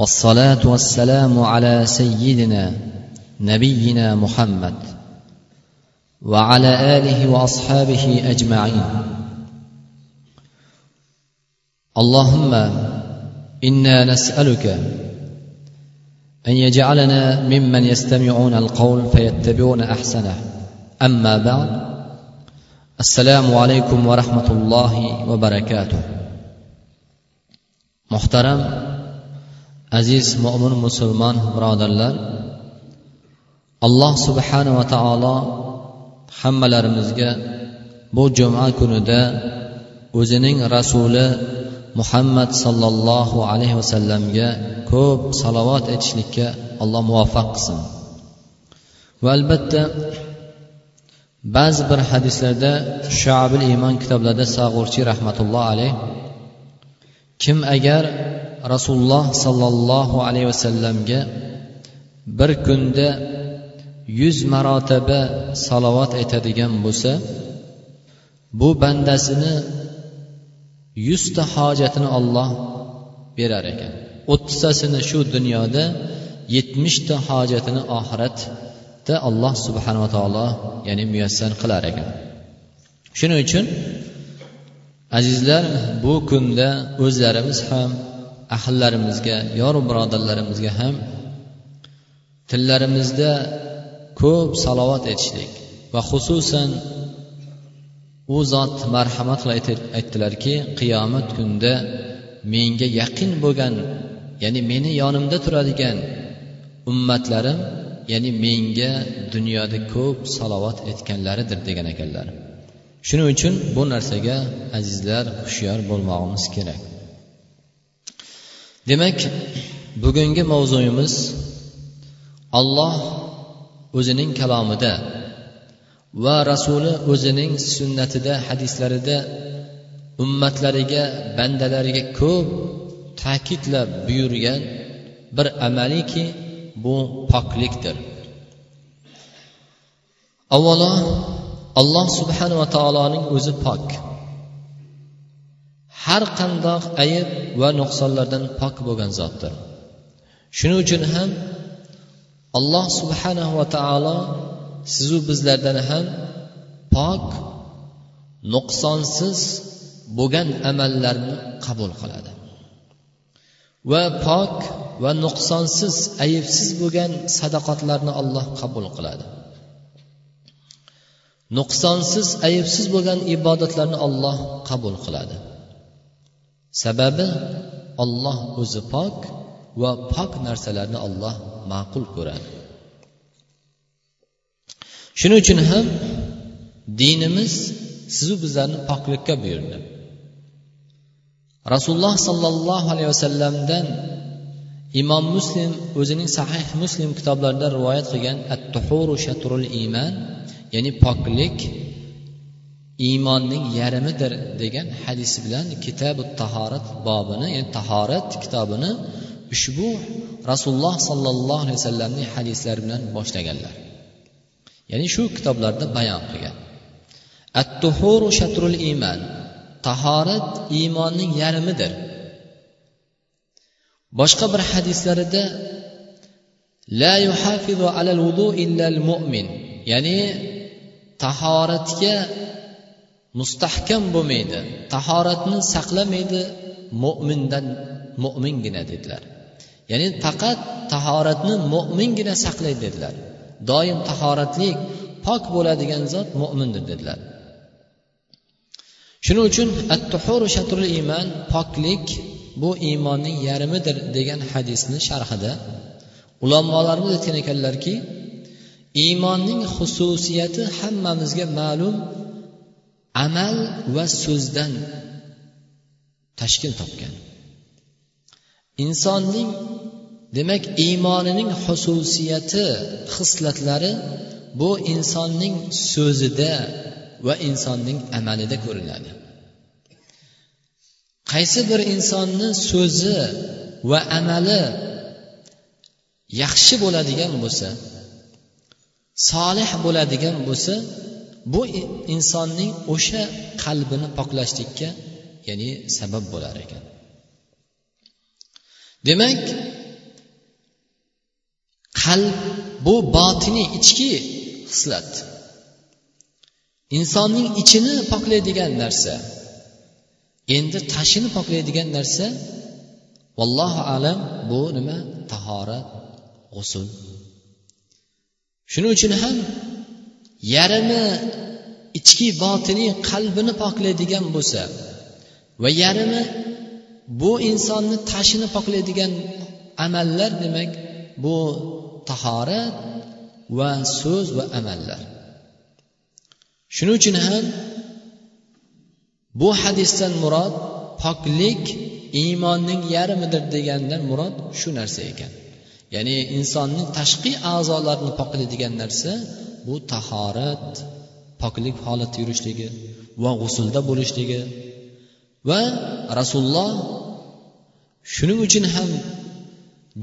والصلاة والسلام على سيدنا نبينا محمد وعلى آله وأصحابه أجمعين. اللهم إنا نسألك أن يجعلنا ممن يستمعون القول فيتبعون أحسنه. أما بعد السلام عليكم ورحمة الله وبركاته. محترم aziz mo'min musulmon birodarlar alloh subhanava taolo hammalarimizga bu juma kunida o'zining rasuli muhammad sollallohu alayhi vasallamga ko'p salovat aytishlikka alloh muvaffaq qilsin. Va albatta ba'zi bir hadislarda shobil iymon kitoblarida sag'urchi rahmatulloh alayh kim agar rasululloh sollallohu alayhi vasallamga bir kunda yuz marotaba salovat aytadigan bo'lsa bu bandasini yuzta hojatini olloh berar ekan. O'ttiztasini shu dunyoda yetmishta hojatini oxiratda alloh subhanava taolo ya'ni muyassar qilar ekan. Shuning uchun azizlar bu kunda o'zlarimiz ham ahillarimizga yoru birodarlarimizga ham tillarimizda ko'p salovat aytishlik va xususan u zot marhamat qilib aytdilarki qiyomat kunida menga yaqin bo'lgan ya'ni meni yonimda turadigan ummatlarim ya'ni menga dunyoda ko'p salovat aytganlaridir degan ekanlar. Shuning uchun bu narsaga azizlar hushyor bo'lmog'imiz kerak. Demak bugungi mavzuyimiz olloh o'zining kalomida va rasuli o'zining sunnatida hadislarida ummatlariga bandalariga ko'p ta'kidlab buyurgan bir amaliki bu poklikdir. Avvalo alloh subhanava taoloning o'zi pok. Har qandoq ayb va nuqsonlardan pok bo'lgan zotdir. Shuning uchun ham alloh subhanahu va taolo sizu bizlardan ham pok nuqsonsiz bo'lgan amallarni qabul qiladi. Va pok va nuqsonsiz ayibsiz bo'lgan sadaqotlarni alloh qabul qiladi. Nuqsonsiz ayibsiz bo'lgan ibodatlarni olloh qabul qiladi. Sababi olloh o'zi pok va pok narsalarni olloh ma'qul ko'radi. Shuning uchun ham dinimiz sizu bizlarni poklikka buyurdi. Rasululloh sollallohu alayhi vasallamdan imom muslim o'zining sahih muslim kitoblarida rivoyat qilgan at tuhuru shatrul iymon ya'ni poklik iymonning yarmidir degan hadis bilan kitabi tahorat bobini ya'ni tahorat kitobini ushbu rasululloh sollallohu alayhi vasallamning hadislari bilan boshlaganlar. Ya'ni shu kitoblarda bayon qilgan. At tuhuru shatrul iymon tahorat iymonning yarmidir boshqa bir hadislarida la yuhafizu alal vudu illal mu'min ya'ni tahoratga mustahkam bo'lmaydi tahoratni saqlamaydi mo'mindan mo'mingina dedilar. Ya'ni faqat tahoratni mo'mingina saqlaydi dedilar. Doim tahoratlik pok bo'ladigan zot mo'mindir dedilar. Shuning uchun at tuhuru shatrul iymon poklik bu iymonning yarmidir degan hadisni sharhida ulamolarimiz aytgan ekanlarki iymonning xususiyati hammamizga ma'lum amal va so'zdan tashkil topgan. Insonning demak iymonining xususiyati xislatlari bu insonning so'zida va insonning amalida ko'rinadi. Qaysi bir insonni so'zi va amali yaxshi bo'ladigan bo'lsa solih bo'ladigan bo'lsa bu insonning o'sha qalbini poklashlikka ya'ni sabab bo'lar ekan. Demak qalb bu botiniy ichki xislat. Insonning ichini poklaydigan narsa endi tashini poklaydigan narsa vallohu alam bu nima? Tahorat g'usul. Shuning uchun ham yarimi ichki botiniy qalbini poklaydigan bo'lsa va yarimi bu insonni tashini poklaydigan amallar demak bu tahorat va so'z va amallar. Shuning uchun ham bu hadisdan murod poklik iymonning yarmidir degandan murod shu narsa ekan. Ya'ni insonning tashqi a'zolarini poklaydigan narsa bu tahorat poklik holatda yurishligi va g'usulda bo'lishligi va rasululloh shuning uchun ham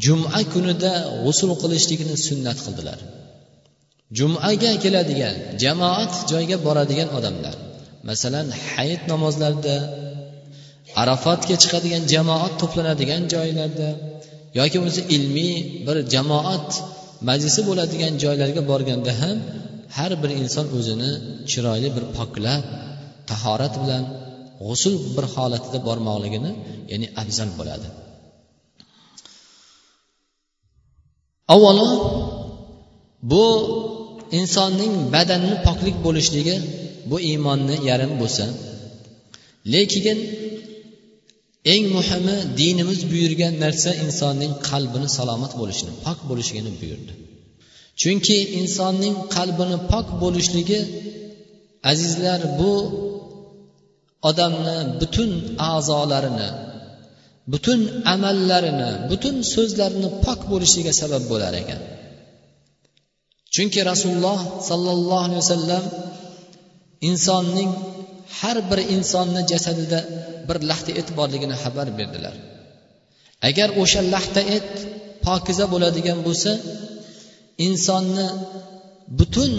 juma kunida g'usul qilishligini sunnat qildilar. Jumaga keladigan jamoat joyga boradigan odamlar masalan hayit namozlarida arafatga chiqadigan jamoat to'planadigan joylarda yoki bo'lmasa ilmiy bir jamoat majlisi bo'ladigan joylarga borganda ham har bir inson o'zini chiroyli bir poklab tahorat bilan g'usul bir holatida bormoqligini ya'ni afzal bo'ladi. Avvalo bu insonning badanini poklik bo'lishligi bu iymonni yarim bo'lsa lekin eng muhimi dinimiz buyurgan narsa insonning qalbini salomat bo'lishini pok bo'lishligini buyurdi. Chunki insonning qalbini pok bo'lishligi azizlar bu odamni butun a'zolarini butun amallarini butun so'zlarini pok bo'lishliga sabab bo'lar ekan. Chunki rasululloh sollallohu alayhi vasallam insonning har bir insonni jasadida bir laxta et borligini xabar berdilar agar o'sha laxta et pokiza bo'ladigan bo'lsa insonni butun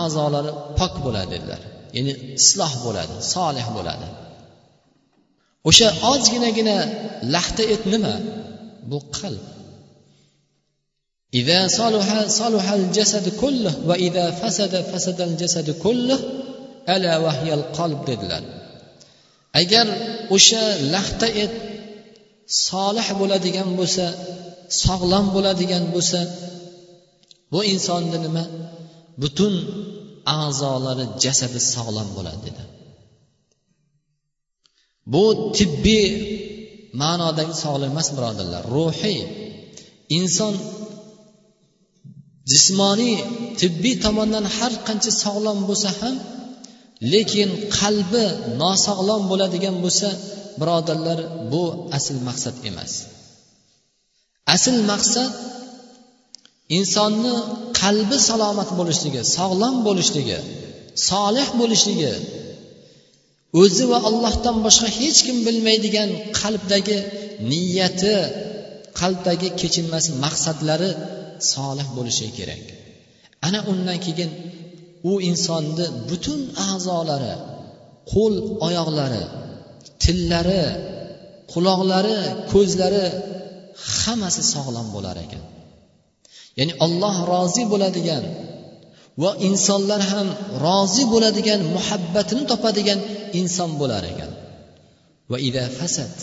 a'zolari pok bo'ladi dedilar ya'ni isloh bo'ladi solih bo'ladi o'sha ozginagina laxta et nima bu qalb إذا صلح صلح الجسد كله وإذا فسد فسد الجسد كله ألا وهي القلب dedilar Agar o'sha lahta et solih bo'ladigan bo'lsa sog'lom bo'ladigan bo'lsa bu insonni nima? Butun a'zolari jasadi sog'lom bo'ladi dedi. Bu tibbiy ma'nodagi sog'lik emas birodarlar. Ruhiy inson jismoniy tibbiy tomondan har qancha sog'lom bo'lsa ham lekin qalbi nosog'lom bo'ladigan bo'lsa birodarlar bu asl maqsad emas. Asl maqsad insonni qalbi salomat bo'lishligi sog'lom bo'lishligi solih bo'lishligi o'zi va allohdan boshqa hech kim bilmaydigan qalbdagi niyati qalbdagi kechinmas maqsadlari solih bo'lishi kerak. Ana undan keyin u insonni butun a'zolari qo'l oyoqlari tillari quloqlari ko'zlari hammasi sog'lom bo'lar ekan. Ya'ni olloh rozi bo'ladigan va insonlar ham rozi bo'ladigan muhabbatini topadigan inson bo'lar ekan. Va ida fasad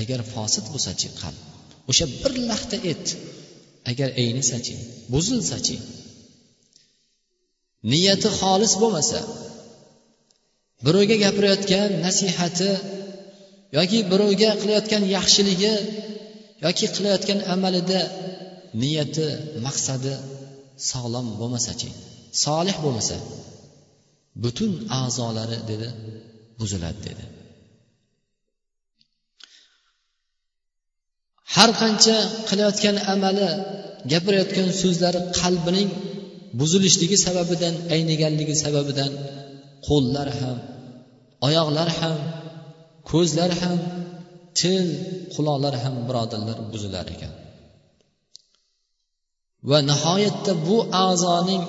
agar fosid bo'lsachi qalb o'sha bir lahta et agar aynisachi buzilsachi niyati xolis bo'lmasa birovga gapirayotgan nasihati yoki birovga qilayotgan yaxshiligi yoki qilayotgan amalida niyati maqsadi sog'lom bo'lmasachi solih bo'lmasa butun a'zolari dedi buziladi dedi. Har qancha qilayotgan amali gapirayotgan so'zlari qalbining buzilishligi sababidan ayniganligi sababidan qo'llar ham oyoqlar ham ko'zlar ham til quloqlar ham birodarlar buzilar ekan. Va nihoyatda bu a'zoning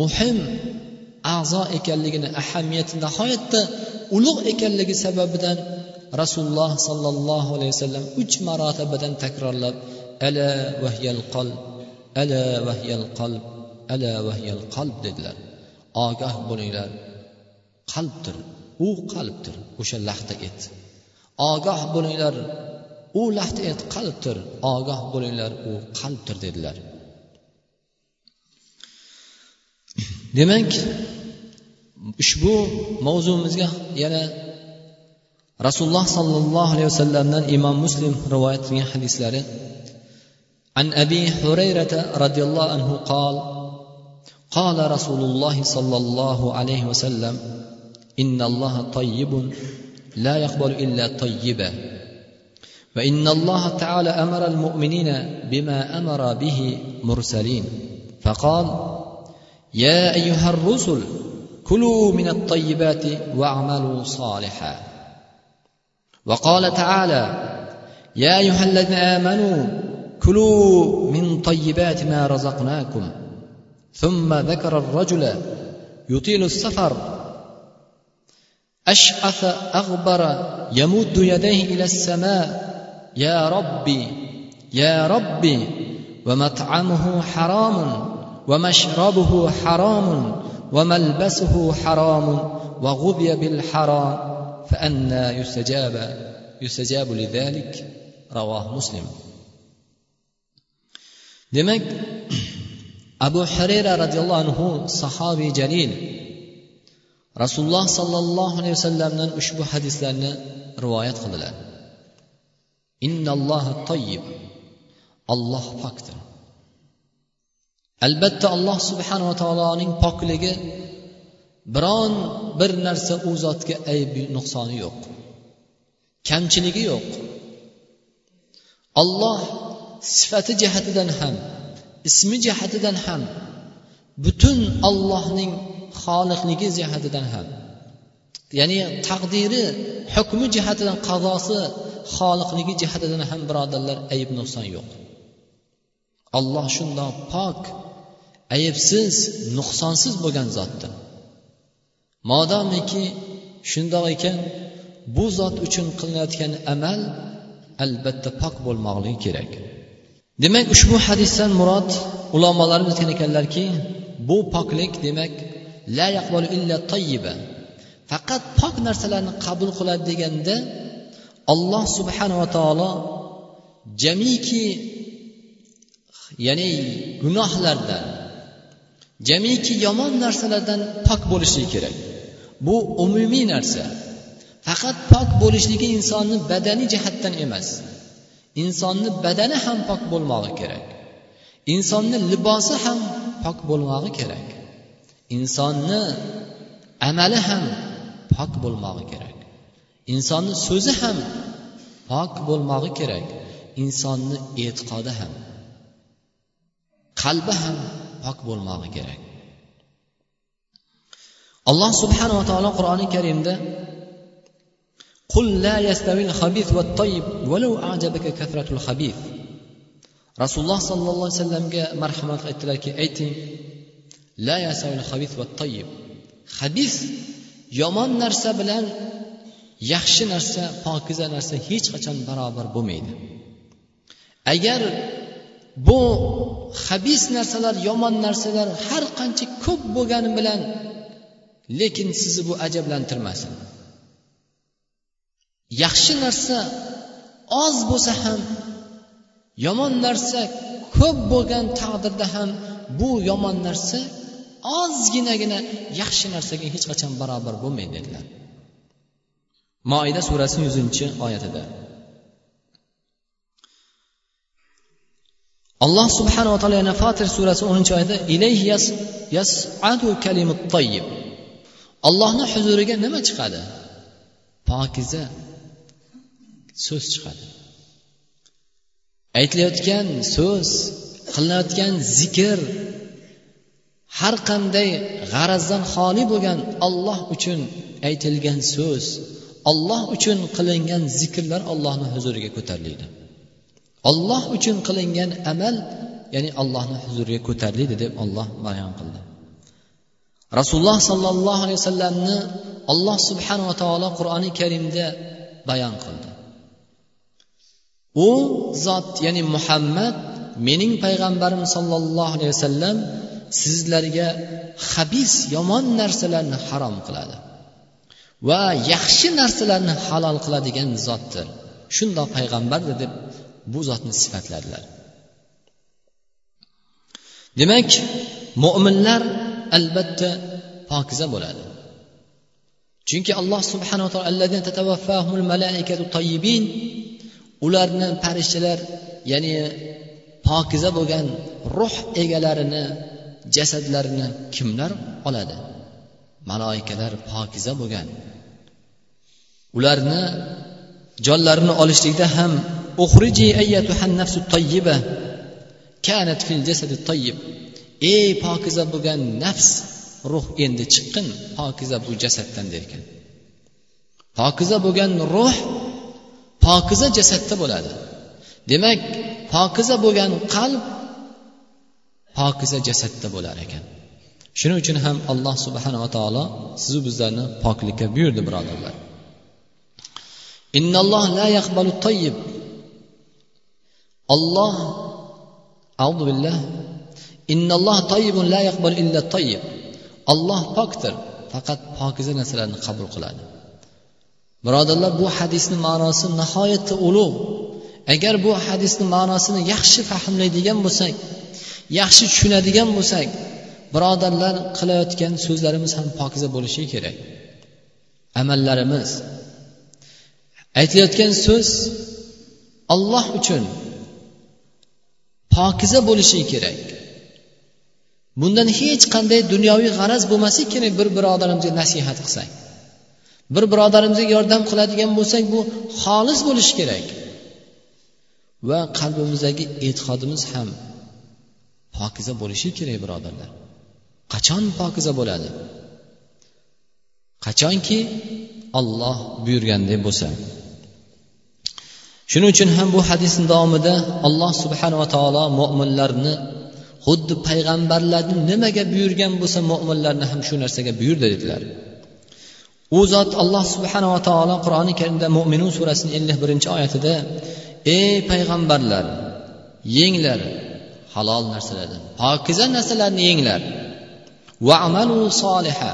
muhim a'zo ekanligini ahamiyati nihoyatda ulug' ekanligi sababidan rasululloh sollallohu alayhi vasallam uch marotabadan takrorlab ala vahyal qol ala vahyal qalb. ala vahyal qalb dedilar ogoh bo'linglar qalbdir u qalbdir o'sha lahda et ogoh bo'linglar u lahda et qalbdir ogoh bo'linglar u qalbdir dedilar demak ushbu mavzumizga yana rasululloh sollallohu alayhi vasallamdan imom muslim rivoyat qilgan hadislari عن ابي هريره رضي الله عنه قال قال رسول الله صلى الله عليه وسلم إن الله طيب لا يقبل إلا طيبا. وإن الله تعالى أمر المؤمنين بما أمر به مرسلين. فقال يا أيها الرسل كلوا من الطيبات واعملوا صالحا. وقال تعالى يا أيها الذين آمنوا كلوا من طيبات ما رزقناكم. ثم ذكر الرجل يطيل السفر. اشعث أغبر يمد يديه إلى السماء. يا ربي يا ربي ومطعمه حرام ومشربه حرام وملبسه حرام وغذي بالحرام. فأنى يستجاب يستجاب لذلك رواه مسلم. Demak abu harayra roziyallohu anhu sahobiy jalil. Rasululloh sollallohu alayhi vasallamdan ushbu hadislarni rivoyat qildilar. Innalloha toyyib olloh pokdir. Albatta alloh subhanava taoloning pokligi biron bir narsa u zotga ayb nuqsoni yo'q. Kamchiligi yo'q. Olloh sifati jihatidan ham ismi jihatidan ham butun ollohning xoliqligi jihatidan ham. Ya'ni taqdiri hukmi jihatidan qazosi xoliqligi jihatidan ham birodarlar ayb nuqson yo'q. Olloh shundoq pok aybsiz nuqsonsiz bo'lgan zotdir. Modomiki shundoq ekan bu zot uchun qilinayotgan amal albatta pok bo'lmoqligi kerak. Demak ushbu hadisdan murod ulamolarimiz aytgan ekanlarki bu poklik demak la yaqbalu illa tayyiba. Faqat pok narsalarni qabul qiladi deganda alloh subhanava taolo jamiki ya'ni gunohlardan jamiki yomon narsalardan pok bo'lishligi kerak. Bu umumiy narsa. Faqat pok bo'lishligi insonni badaniy jihatdan emas. Insonni badani ham pok bo'lmog'i kerak. Insonni libosi ham pok bo'lmog'i kerak. Insonni amali ham pok bo'lmog'i kerak. Insonni so'zi ham pok bo'lmog'i kerak. Insonni e'tiqodi ham qalbi ham pok bo'lmog'i kerak. Alloh subhanava taolo qur'oni karimda qul la yastavil habis va toyib valau ajabaka kasratul rasululloh sollallohu alayhi vasallamga marhamat qilib aytdilarki ayting la yastavil habis va tayyib habis yomon narsa bilan yaxshi narsa pokiza narsa hech qachon barobar bo'lmaydi. Agar bu habis narsalar yomon narsalar har qancha ko'p bo'lgani bilan lekin sizni bu ajablantirmasin. Yaxshi narsa oz bo'lsa ham yomon narsa ko'p bo'lgan taqdirda ham bu yomon narsa ozginagina yaxshi narsaga hech qachon barobar bo'lmaydi dedilar. Moida surasi yuzinchi oyatida. Alloh subhanava taolo yana fotir surasi o'ninchi oyatida ilayhi yasadu kalimut tayyib allohni huzuriga nima chiqadi? Pokiza so'z chiqadi. Aytilayotgan so'z qilinayotgan zikr har qanday g'arazdan xoli bo'lgan olloh uchun aytilgan so'z olloh uchun qilingan zikrlar ollohni huzuriga ko'tariladi. Olloh uchun qilingan amal ya'ni allohni huzuriga ko'tariladi deb olloh bayon qildi. Rasululloh sollallohu alayhi vasallamni alloh subhanava taolo qur'oni karimda bayon qildi. U zot ya'ni muhammad mening payg'ambarim sollallohu alayhi vasallam sizlarga habis yomon narsalarni harom qiladi va yaxshi narsalarni halol qiladigan zotdir. Shundoq payg'ambardir deb bu zotni sifatladilar. Demak mo'minlar albatta pokiza bo'ladi. Chunki alloh subhanaa taolo ularni farishtalar ya'ni pokiza bo'lgan ruh egalarini jasadlarini kimlar oladi? Maloikalar pokiza bo'lgan. Ularni jonlarini olishlikda ham kanat fil jasadi tayyib. Ey pokiza bo'lgan nafs ruh endi chiqqin pokiza bu jasaddan derkan. Pokiza bo'lgan ruh pokiza jasadda bo'ladi. Demak pokiza bo'lgan qalb pokiza jasadda bo'lar ekan. Shuning uchun ham alloh subhanava taolo sizu bizlarni poklikka buyurdi birodarlar. Innalloh la yaqbalu tayyib. Olloh audu billah innalloh tayyibun la yaqbal illa tayyib. Olloh pokdir faqat pokiza narsalarni qabul qiladi. Birodarlar bu hadisni ma'nosi nihoyatda ulug' agar bu hadisni ma'nosini yaxshi fahmlaydigan bo'lsak yaxshi tushunadigan bo'lsak birodarlar qilayotgan so'zlarimiz ham pokiza bo'lishi kerak. Amallarimiz. Aytilayotgan so'z olloh uchun pokiza bo'lishi kerak. Bundan hech qanday dunyoviy g'araz bo'lmasligi kerak bir birodarimizga nasihat qilsak. Bir birodarimizga yordam qiladigan bo'lsak bu xolis bo'lishi kerak. Va qalbimizdagi e'tiqodimiz ham pokiza bo'lishi kerak birodarlar. Qachon pokiza bo'ladi? Qachonki olloh buyurgandek bo'lsa. Shuning uchun ham bu hadisni davomida alloh subhanava taolo mo'minlarni xuddi payg'ambarlarni nimaga buyurgan bo'lsa mo'minlarni ham shu narsaga buyurdi dedilar. U zot alloh subhanava taolo qur'oni karimda mo'minun surasini ellik birinchi oyatida ey payg'ambarlar yenglar halol narsalardan pokiza narsalarni yenglar va amalu soliha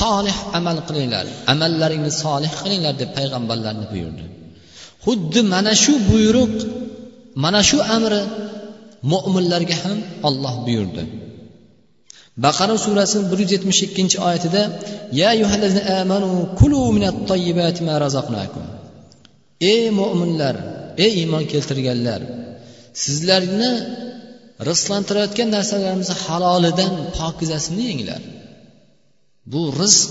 solih amal qilinglar amallaringni solih qilinglar deb payg'ambarlarni buyurdi. Xuddi mana shu buyruq mana shu amri mo'minlarga ham olloh buyurdi. Baqara surasini bir yuz yetmish ikkinchi oyatida ya amanu kulu ma razaqnakum. Ey mo'minlar ey iymon keltirganlar sizlarni rizqlantirayotgan narsalarimizni halolidan pokizasini yenglar. Bu rizq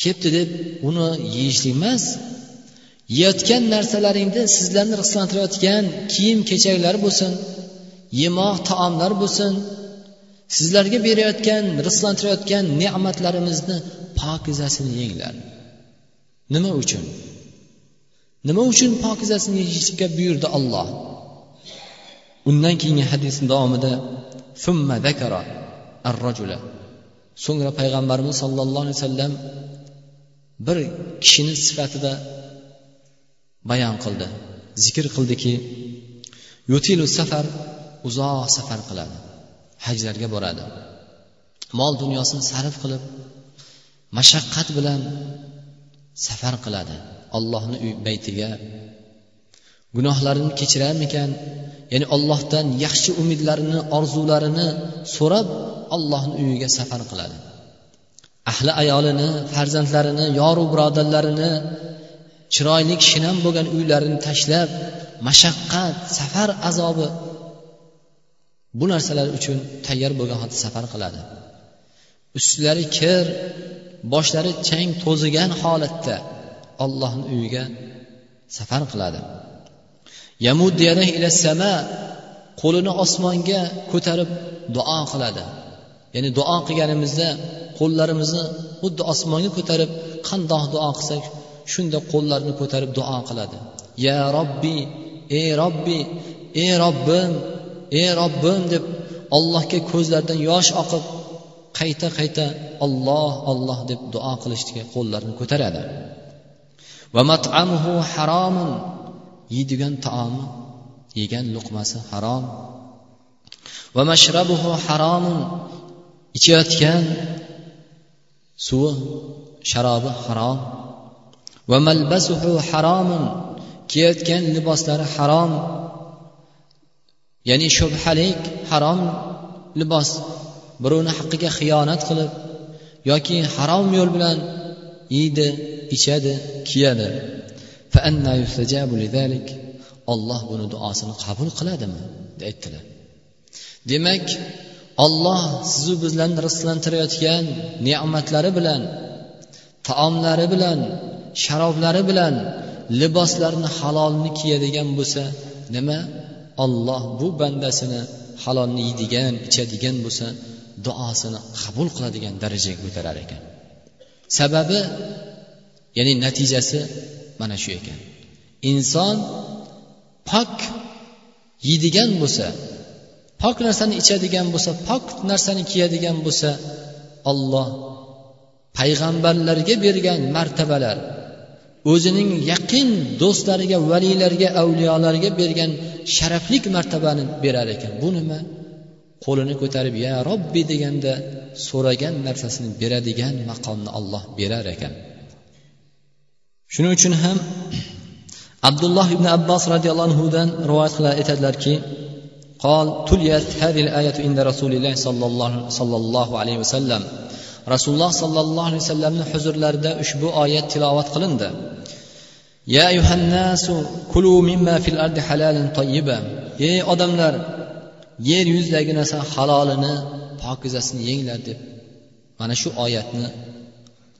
kelibdi deb uni yeyishlik emas. Yeyotgan narsalaringni sizlarni rizqlantirayotgan kiyim kechaklar bo'lsin yemoq taomlar bo'lsin sizlarga berayotgan rizqlantirayotgan ne'matlarimizni pokizasini yenglar. Nima uchun? Nima uchun pokizasini yeyishga buyurdi olloh undan keyingi hadisni davomida so'ngra payg'ambarimiz sollallohu alayhi vasallam bir kishini sifatida bayon qildi. Zikr qildiki yutilu safar uzoq safar qiladi. Hajlarga boradi. Mol dunyosini sarf qilib mashaqqat bilan safar qiladi. Ollohni uy baytiga. Gunohlarini kechirarmikan? Ya'ni ollohdan yaxshi umidlarini orzularini so'rab ollohni uyiga safar qiladi. Ahli ayolini farzandlarini yoru birodarlarini chiroyli shinam bo'lgan uylarini tashlab mashaqqat safar azobi bu narsalar uchun tayyor bo'lgan holda safar qiladi. Ustlari kir boshlari chang to'zigan holatda ollohni uyiga safar qiladi. Qo'lini osmonga ko'tarib duo qiladi. Ya'ni duo qilganimizda qo'llarimizni xuddi osmonga ko'tarib qandoq duo qilsak shunda qo'llarini ko'tarib duo qiladi. Ya robbiy ey robbiy ey robbim ey robbim deb allohga ko'zlaridan yosh oqib qayta qayta olloh olloh deb duo qilishga qo'llarini ko'taradi. Va matamuhu haromun yeydigan taomi yegan luqmasi harom. Va mashrabuhu haromun ichayotgan suvi sharobi harom. Va malbasuhu haromun kiyayotgan liboslari harom. Ya'ni shubhalik harom libos. Birovni haqqiga xiyonat qilib yoki harom yo'l bilan yeydi ichadi kiyadi. Olloh buni duosini qabul qiladimi? deb aytdilar. Demak olloh sizu bizlarni rizqlantirayotgan ne'matlari bilan taomlari bilan sharoblari bilan liboslarni halolni kiyadigan bo'lsa nima? Olloh bu bandasini halolni yeydigan ichadigan bo'lsa duosini qabul qiladigan darajaga ko'tarar ekan. Sababi ya'ni natijasi mana shu ekan. Inson pok yeydigan bo'lsa pok narsani ichadigan bo'lsa pok narsani kiyadigan bo'lsa olloh payg'ambarlarga bergan martabalar o'zining yaqin do'stlariga valiylarga avliyolarga bergan sharaflik martabani berar ekan bu nima qo'lini ko'tarib ya robbi deganda so'ragan narsasini beradigan maqomni olloh berar ekan shuning uchun ham abdulloh ibn abbos roziyallohu anhudan rivoyat qilib aytadilarki قال تليت هذه الآية عند رسول الله صلى الله, صلى الله عليه وسلم rasululloh sollallohu alayhi vasallamni huzurlarida ushbu oyat tilovat qilindi Ya yuhannasu kulu mimma fil ardi halalan tayyiba ey odamlar yer yuzidagi narsa halolini pokizasini yenglar deb mana shu oyatni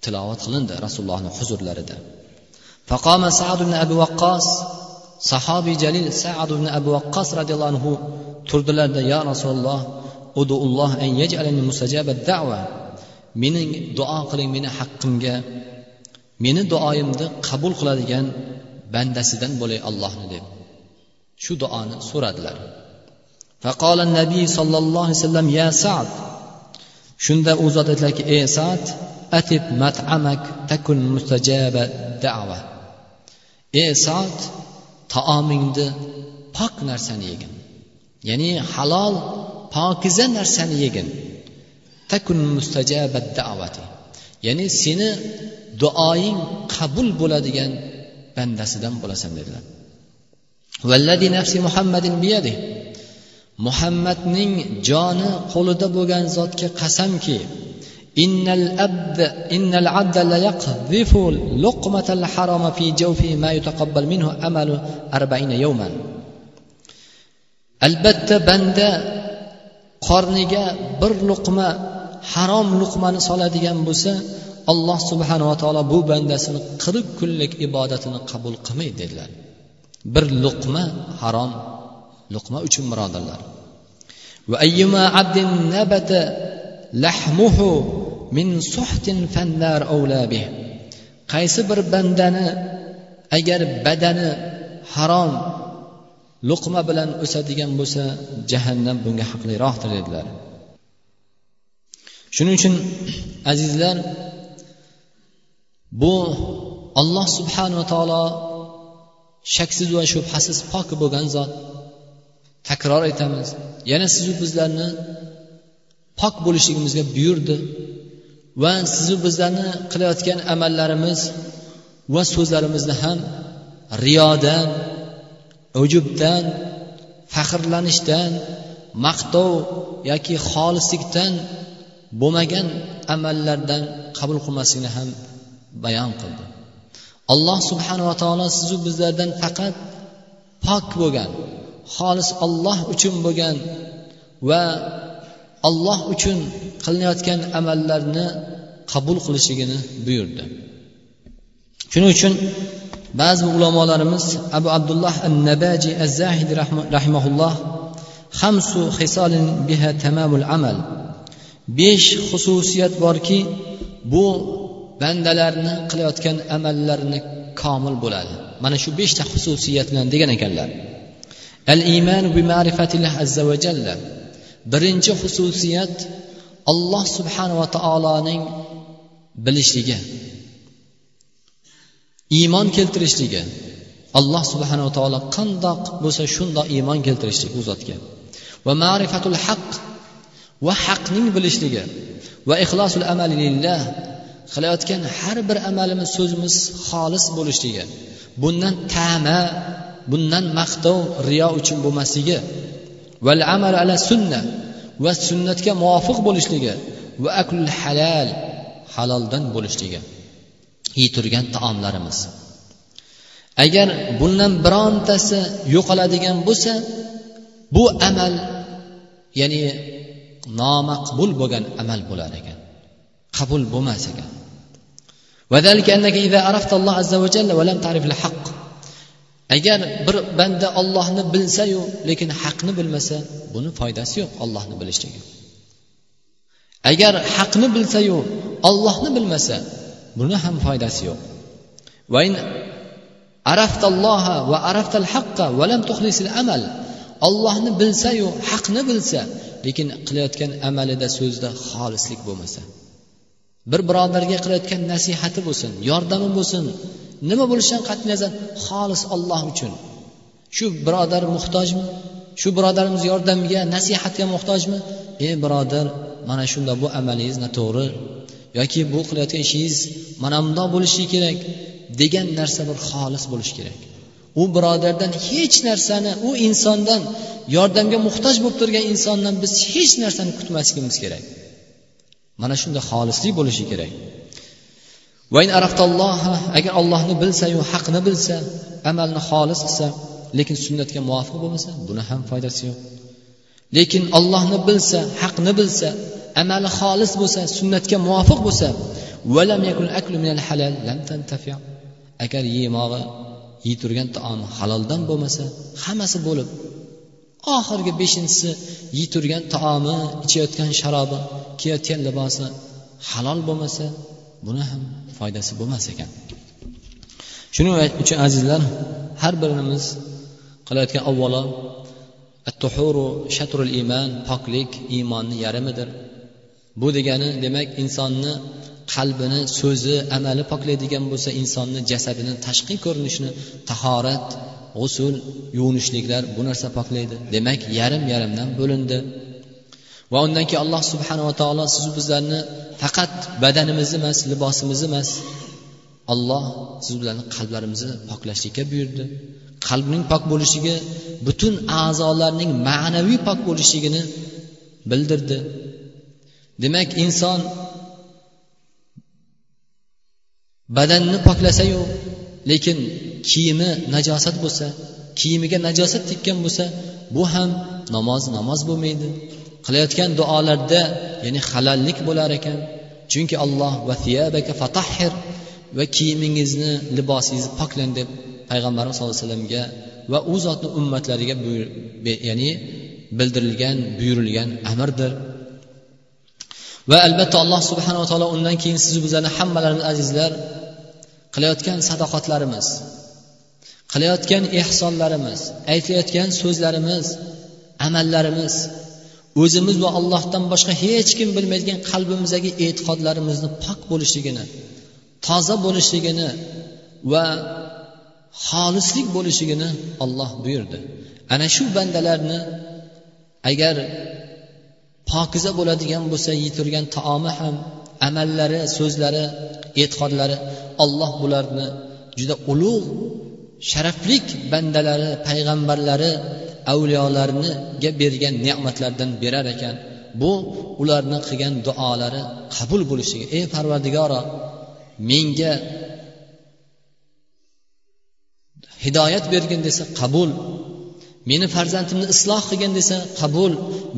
tilovat qilindi rasulullohni huzurlarida. Faqoma sad ibn abu vaqqos sahobiy jalil sad ibn abu vaqqos roziyallohu anhu turdilarda ya rasululloh udulloh an yaj'alani mustajabat da'va mening duo qiling meni haqqimga meni duoyimni qabul qiladigan bandasidan bo'lay allohni deb shu duoni so'radilar فقال النبي صلى الله عليه وسلم يا سعد shunda u zot aytdilarki ey sad atib matamak takun mustajaba da'va ey sad taomingni pok narsani yegin ya'ni halol pokiza narsani yegin takun mustajabat da'vati ya'ni seni duoying qabul bo'ladigan bandasidan bo'lasan dedilar. Vallazi nafsi muhammadin biyadi. Muhammadning joni qo'lida bo'lgan zotga qasamki innal abd innal abda la yaqdhifu luqmatal harama fi jawfi ma yutaqabbal minhu amalu 40 yawman. Albatta banda qorniga bir luqma harom luqmani soladigan bo'lsa alloh subhanava taolo bu bandasini qirq kunlik ibodatini qabul qilmaydi dedilar. Bir luqma harom luqma uchun birodarlar. Qaysi bir bandani agar badani harom luqma bilan o'sadigan bo'lsa jahannam bunga haqliroqdir dedilar. Shuning uchun azizlar bu alloh subhanava taolo shaksiz va shubhasiz pok bo'lgan zot. Takror aytamiz. Yana sizu bizlarni pok bo'lishligimizga buyurdi va sizu bizlarni qilayotgan amallarimiz va so'zlarimizni ham riyodan ujubdan faxrlanishdan maqtov yoki xolislikdan bo'lmagan amallardan qabul qilmasligini ham bayon qildi. Alloh subhanava taolo sizu bizlardan faqat pok bo'lgan xolis olloh uchun bo'lgan va olloh uchun qilinayotgan amallarni qabul qilishligini buyurdi. Shuning uchun ba'zi ulamolarimiz abu abdulloh an nabaji az zahidi rahimaulloh hamsu hisolin biha tamamul amal. Besh xususiyat borki bu bandalarni qilayotgan amallarini komil bo'ladi. Mana shu beshta xususiyat bilan degan ekanlar. Al iymanu bi ma'rifatillah azza va jalla. Birinchi xususiyat alloh subhanava taoloning bilishligi. Iymon keltirishligi. Alloh subhanava taolo qandoq bo'lsa shundoq iymon keltirishlik u zotga. Va ma'rifatul haq va haqning bilishligi. Va ixlosul amali lillah qilayotgan har bir amalimiz so'zimiz xolis bo'lishligi bundan tama bundan maqtov riyo uchun bo'lmasligi val amal ala sunna va sunnatga muvofiq bo'lishligi va aklul halal haloldan bo'lishligi. Turgan taomlarimiz. Agar bundan birontasi yo'qoladigan bo'lsa bu amal ya'ni nomaqbul bo'lgan amal bo'lar ekan. Qabul bo'lmas ekan. Agar bir banda ollohni bilsayu lekin haqni bilmasa buni foydasi yo'q ollohni bilishligi. Agar haqni bilsayu ollohni bilmasa buni ham foydasi yo'q. Araftalloha va araftal haqqa valam tuhlisil amal ollohni bilsayu haqni bilsa lekin qilayotgan amalida so'zida xolislik bo'lmasa. Bir birodarga qilayotgan nasihati bo'lsin yordami bo'lsin. Nima bo'lishidan qat'iy nazar xolis olloh uchun. Shu birodar muhtojmi? Shu birodarimiz yordamiga nasihatga muhtojmi? Ey birodar mana shunda bu amalingiz noto'g'ri. Yoki bu qilayotgan ishingiz mana bundoq bo'lishi kerak degan narsa bir xolis bo'lishi kerak. U birodardan hech narsani u insondan yordamga muhtoj bo'lib turgan insondan biz hech narsani kutmasligimiz kerak. Mana shunda xolislik bo'lishi kerak. Agar ollohni bilsayu haqni bilsa amalni xolis qilsa lekin sunnatga muvofiq bo'lmasa buni ham foydasi yo'q. Lekin ollohni bilsa haqni bilsa amali xolis bo'lsa sunnatga muvofiq bo'lsa agar yemog'i yeyturgan taomi haloldan bo'lmasa hammasi bo'lib oxirgi beshinchisi yeyturgan taomi ichayotgan sharobi kiyayotgan libosi halol bo'lmasa buni ham foydasi bo'lmas ekan. Shuning uchun azizlar har birimiz qilayotgan avvalo tuhuru shatrul iymon poklik iymonni yarimidir. Bu degani demak insonni qalbini so'zi amali poklaydigan bo'lsa insonni jasadini tashqi ko'rinishini tahorat g'usul yuvinishliklar bu narsa poklaydi. Demak yarim yarimdan bo'lindi. Va undan keyin alloh subhanava taolo sizu bizlarni faqat badanimiz emas libosimiz emas olloh siz bizlarni qalblarimizni poklashlikka buyurdi. Qalbning pok bo'lishligi butun a'zolarning ma'naviy pok bo'lishligini bildirdi. Demak inson badanni poklasayu lekin kiyimi najosat bo'lsa kiyimiga najosat tekkan bo'lsa bu ham namoz namoz bo'lmaydi. Qilayotgan duolarda ya'ni halallik bo'lar ekan. Chunki alloh va fatahhir va kiyimingizni libosingizni poklang deb payg'ambarimiz sallallohu alayhi vasallamga va u zotni ummatlariga ya'ni bildirilgan buyurilgan amrdir va albatta alloh subhanava taolo undan keyin sizu bizlarni hammalarimiz azizlar qilayotgan sadoqatlarimiz qilayotgan ehsonlarimiz aytayotgan so'zlarimiz amallarimiz o'zimiz va allohdan boshqa hech kim bilmaydigan qalbimizdagi e'tiqodlarimizni pok bo'lishligini toza bo'lishligini va xolislik bo'lishligini olloh buyurdi. Ana shu bandalarni agar pokiza bo'ladigan bo'lsa yeturgan taomi ham amallari so'zlari e'tiqodlari alloh bularni juda ulug' sharaflik bandalari payg'ambarlari avliyolarniga bergan ne'matlardan berar ekan. Bu ularni qilgan duolari qabul bo'lishligi ey parvardigoro menga hidoyat bergin desa qabul meni farzandimni isloh qilgin desa qabul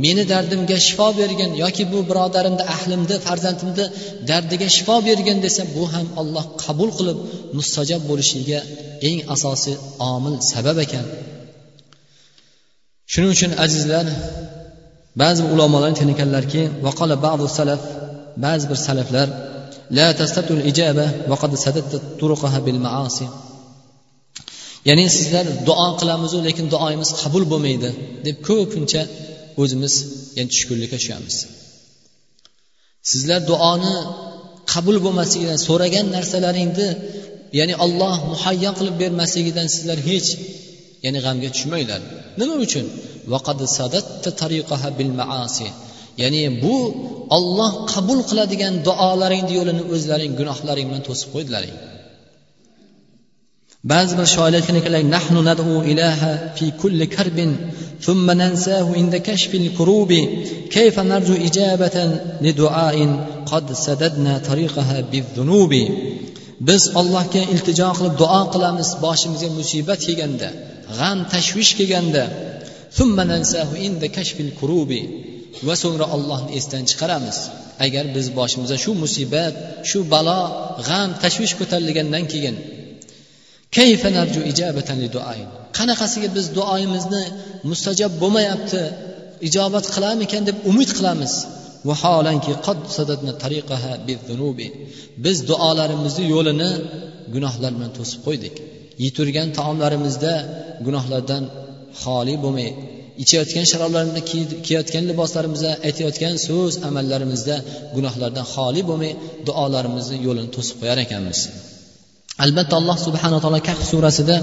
meni dardimga shifo bergin yoki bu birodarimni ahlimni farzandimni dardiga shifo bergin desa bu ham alloh qabul qilib mustajob bo'lishiga eng asosiy omil sabab ekan. Shuning uchun azizlar ba'zi ulamolar aytgan ekanlarki salaf ba'zi bir salaflar la tastatul ijaba va qad turuqaha bil maasi ya'ni sizlar duo qilamizu lekin duoyimiz qabul bo'lmaydi deb ko'pincha o'zimiz yani tushkunlikka tushamiz. Sizlar duoni qabul bo'lmasligidan so'ragan narsalaringni ya'ni olloh muhayyo qilib bermasligidan sizlar hech ya'ni g'amga tushmanglar nima uchun? Ya'ni bu olloh qabul qiladigan duolaringni yo'lini o'zlaring gunohlaring bilan to'sib qo'ydilaring. Ba'zi bir shoirlar aytgan ekanlar nahnu nadu ilaha fi kulli karbin thumma nansahu inda kashfil kurubi kayfa narju ijabatan liduain qad sadadna tariqaha bizunubi. Biz allohga iltijo qilib duo qilamiz boshimizga musibat kelganda g'am tashvish kelganda va so'ngra ollohni esdan chiqaramiz. Agar biz boshimizga shu musibat shu balo g'am tashvish ko'tarilgandan keyin qanaqasiga biz duoyimizni mustajob bo'lmayapti ijobat qilarmikan deb umid qilamiz. Vaholanki biz duolarimizni yo'lini gunohlar bilan to'sib qo'ydik. yeturgan taomlarimizda gunohlardan xoli bo'lmay ichayotgan sharoblarimizda kiyayotgan liboslarimizda aytayotgan so'z amallarimizda gunohlardan xoli bo'lmay duolarimizni yo'lini to'sib qo'yar ekanmiz albatta alloh subhanaa taolo kahf surasida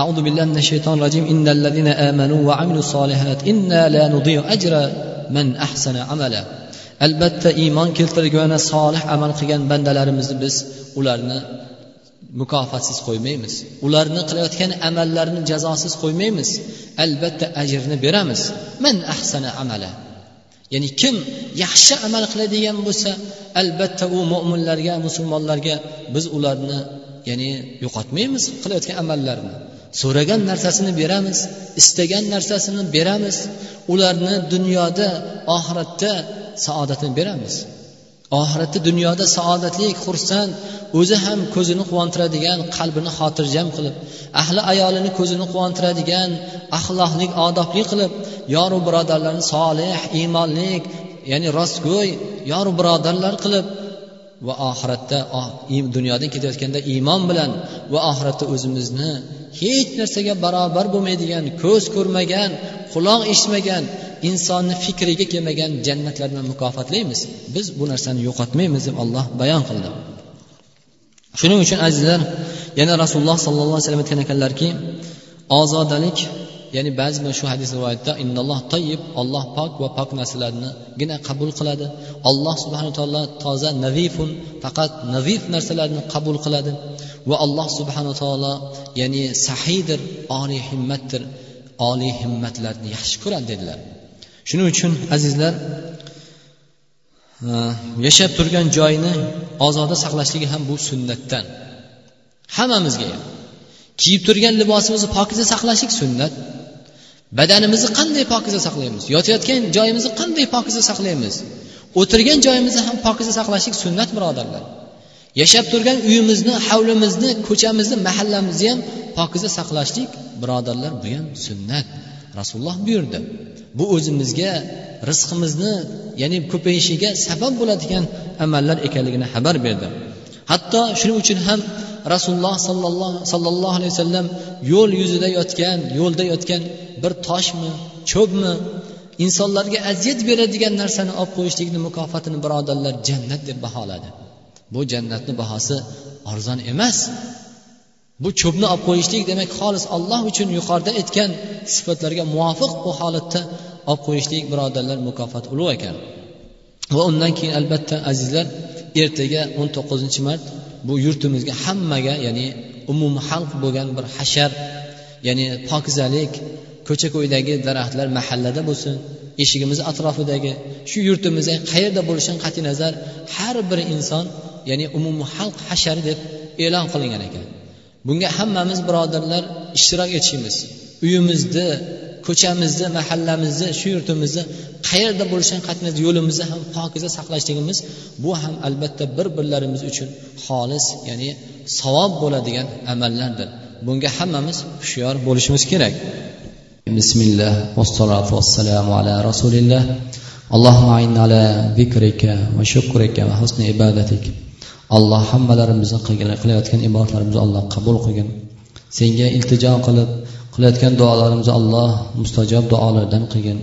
أعوذ بالله من الشيطان الرجيم إن الذين آمنوا وعملوا الصالحات إنا لا نضيع أجر من أحسن عملا albatta iymon keltirgan solih amal qilgan bandalarimizni biz ularni mukofotsiz qo'ymaymiz. Ularni qilayotgan amallarini jazosiz qo'ymaymiz. Albatta ajrni beramiz. Man ahsana amala. Ya'ni kim yaxshi amal qiladigan bo'lsa albatta u mo'minlarga musulmonlarga biz ularni ya'ni yo'qotmaymiz qilayotgan amallarini so'ragan narsasini beramiz istagan narsasini beramiz ularni dunyoda oxiratda saodatini beramiz. Oxiratda dunyoda saodatli xursand o'zi ham ko'zini quvontiradigan qalbini xotirjam qilib ahli ayolini ko'zini quvontiradigan axloqli odobli qilib yoru birodarlarni solih iymonlik ya'ni rostgo'y yoru birodarlar qilib va oxiratda dunyodan ketayotganda iymon bilan va oxiratda o'zimizni hech narsaga barobar bo'lmaydigan ko'z ko'rmagan quloq eshitmagan insonni fikriga kelmagan jannatlar bilan mukofotlaymiz. Biz bu narsani yo'qotmaymiz deb alloh bayon qildi. Shuning uchun azizlar yana rasululloh sollallohu alayhi vasallam aytgan ekanlarki ozodalik ya'ni ba'zi shu hadis rivoyatda innalloh toyib olloh pok va pok narsalarnigina qabul qiladi. Alloh subhana taolo toza navifun faqat navif narsalarni qabul qiladi. Va alloh subhana taolo ya'ni sahiydir oliy himmatdir oliy himmatlarni yaxshi ko'radi dedilar. Shuning uchun azizlar yashab turgan joyni ozoda saqlashligi ham bu sunnatdan. Hammamizga ham. Kiyib turgan libosimizni pokiza saqlashlik sunnat. Badanimizni qanday pokiza saqlaymiz? Yotayotgan joyimizni qanday pokiza saqlaymiz? O'tirgan joyimizni ham pokiza saqlashlik sunnat birodarlar. Yashab turgan uyimizni hovlimizni ko'chamizni mahallamizni ham pokiza saqlashlik birodarlar bu ham sunnat. Rasululloh buyurdi. Bu o'zimizga rizqimizni ya'ni ko'payishiga sabab bo'ladigan amallar ekanligini xabar berdi. Hatto shuning uchun ham rasululloh sollallohu alayhi vasallam yo'l yuzida yotgan yo'lda yotgan bir toshmi cho'pmi insonlarga aziyat beradigan narsani olib qo'yishlikni mukofotini birodarlar jannat deb baholadi. Bu jannatni bahosi arzon emas. Bu cho'pni olib qo'yishlik demak xolis alloh uchun yuqorida aytgan sifatlarga muvofiq bu holatda olib qo'yishlik birodarlar mukofot ulug' ekan. Va undan keyin albatta azizlar ertaga o'n to'qqizinchi mart bu yurtimizga hammaga ya'ni umumxalq bo'lgan bir hashar ya'ni pokizalik ko'cha ko'ydagi daraxtlar mahallada bo'lsin eshigimiz atrofidagi shu yurtimizda qayerda bo'lishidan qat'iy nazar har bir inson ya'ni umumxalq hashari deb e'lon qilingan ekan. Bunga hammamiz birodarlar ishtirok etishimiz. Uyimizni ko'chamizni mahallamizni shu yurtimizni qayerda bo'lishidan qat'iy yo'limizni ham pokiza saqlashligimiz bu ham albatta bir birlarimiz uchun xolis ya'ni savob bo'ladigan amallardir. Bunga hammamiz hushyor bo'lishimiz kerak. Bismillah vassalotu vassalamu ala rasulilloh allohumma ayna ala zikrika va shukrika va husni ibadatik alloh hammalarimizni qilayotgan ibodatlarimizni alloh qabul qilgin. Senga iltijo qilib qilayotgan duolarimizni alloh mustajob duolardan qilgin.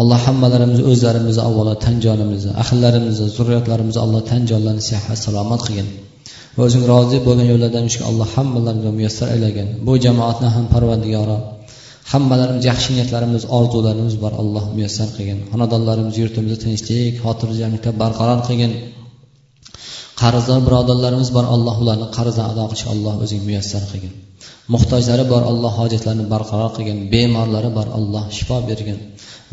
Alloh hammalarimizni o'zlarimizni avvalo tan jonimizni ahillarimizni zurriyotlarimizni alloh tan jonlarni sihat salomat qilgin. Va o'zing rozi bo'lgan yo'llardan yurishga alloh hammalarini muyassar aylagin bu jamoatni ham parvardigoro hammalarimiz yaxshi niyatlarimiz orzularimiz bor alloh muyassar qilgin. Xonadonlarimiz yurtimizni tinchlik xotirjamlikda barqaror qilgin. qarzdor birodarlarimiz bor alloh ularni qarzini ado qilishga alloh o'zing muyassar qilgin muhtojlari bor alloh hojatlarini barqaror qilgin bemorlari bor alloh shifo bergin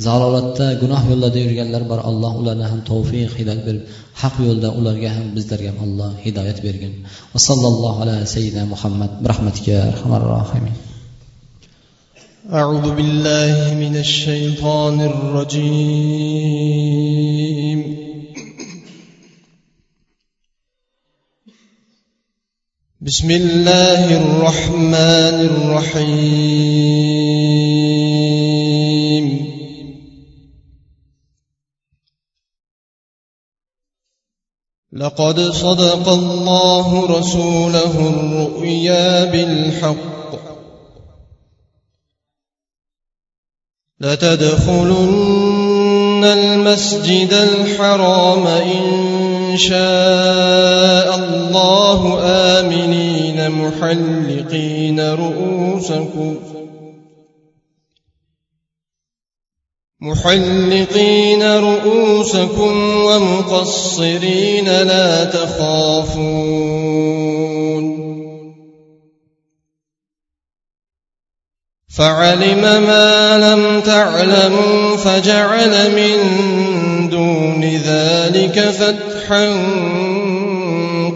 zalolatda gunoh yo'llarida yurganlar bor alloh ularni ham tavfiq hidoyat berib haq yo'lda ularga ham bizlarga ham alloh hidoyat bergin va sallallohu ala sayyidina muhammad rahmatika arhamar rohimin أعوذ بالله من الشيطان الرجيم بسم الله الرحمن الرحيم. لقد صدق الله رسوله الرؤيا بالحق. لتدخلن المسجد الحرام إن شاء آمنين محلقين رؤوسكم. محلقين رؤوسكم ومقصرين لا تخافون. فعلم ما لم تعلموا فجعل من دون ذلك فتحا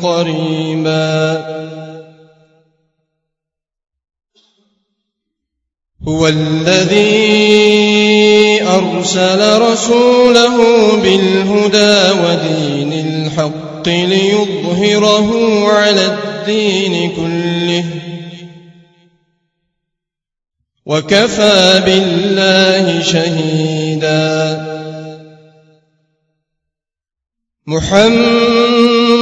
قريبا. هو الذي أرسل رسوله بالهدى ودين الحق ليظهره على الدين كله. وكفى بالله شهيدا. محمد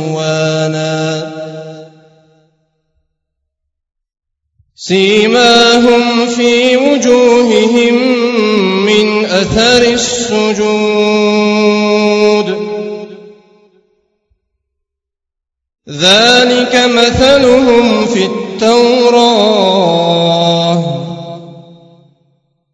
ورضوانا سيماهم في وجوههم من أثر السجود. ذلك مثلهم في التوراة.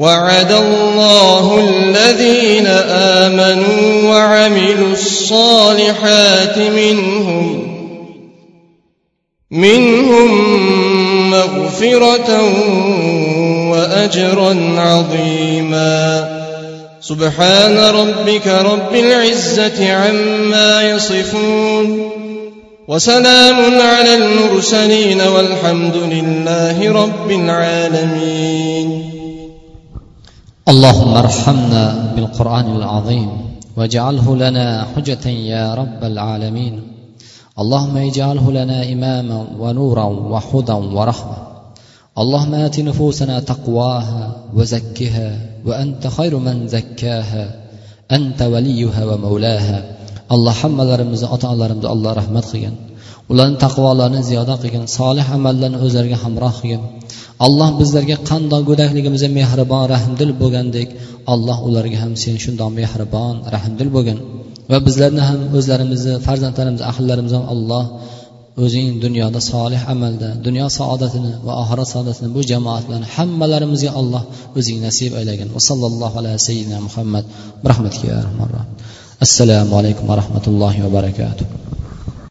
وعد الله الذين آمنوا وعملوا الصالحات منهم منهم مغفرة وأجرا عظيما. سبحان ربك رب العزة عما يصفون. وسلام على المرسلين والحمد لله رب العالمين. اللهم ارحمنا بالقرآن العظيم واجعله لنا حجة يا رب العالمين. اللهم اجعله لنا إماما ونورا وحدا ورحمة. اللهم آت نفوسنا تقواها وزكها وأنت خير من زكاها. أنت وليها ومولاها. alloh hammalarimizni ota onalarimizni alloh rahmat qilgin ularni taqvolarini ziyoda qilgin solih amallarni o'zlariga hamroh qilgin alloh bizlarga qandoq go'dakligimizda mehribon rahmdil bo'lgandek alloh ularga ham sen shundoq mehribon rahmdil bo'lgin. Va bizlarni ham o'zlarimizni farzandlarimizni ahllarimizni ham alloh o'zing dunyoda solih amalda dunyo saodatini va oxirat saodatini bu jamoat bilan hammalarimizga alloh o'zing nasib aylagin. Va sallallohu ala sayyidina muhammad. Rahmatga assalomu alaykum va rahmatullohi va barakatuh.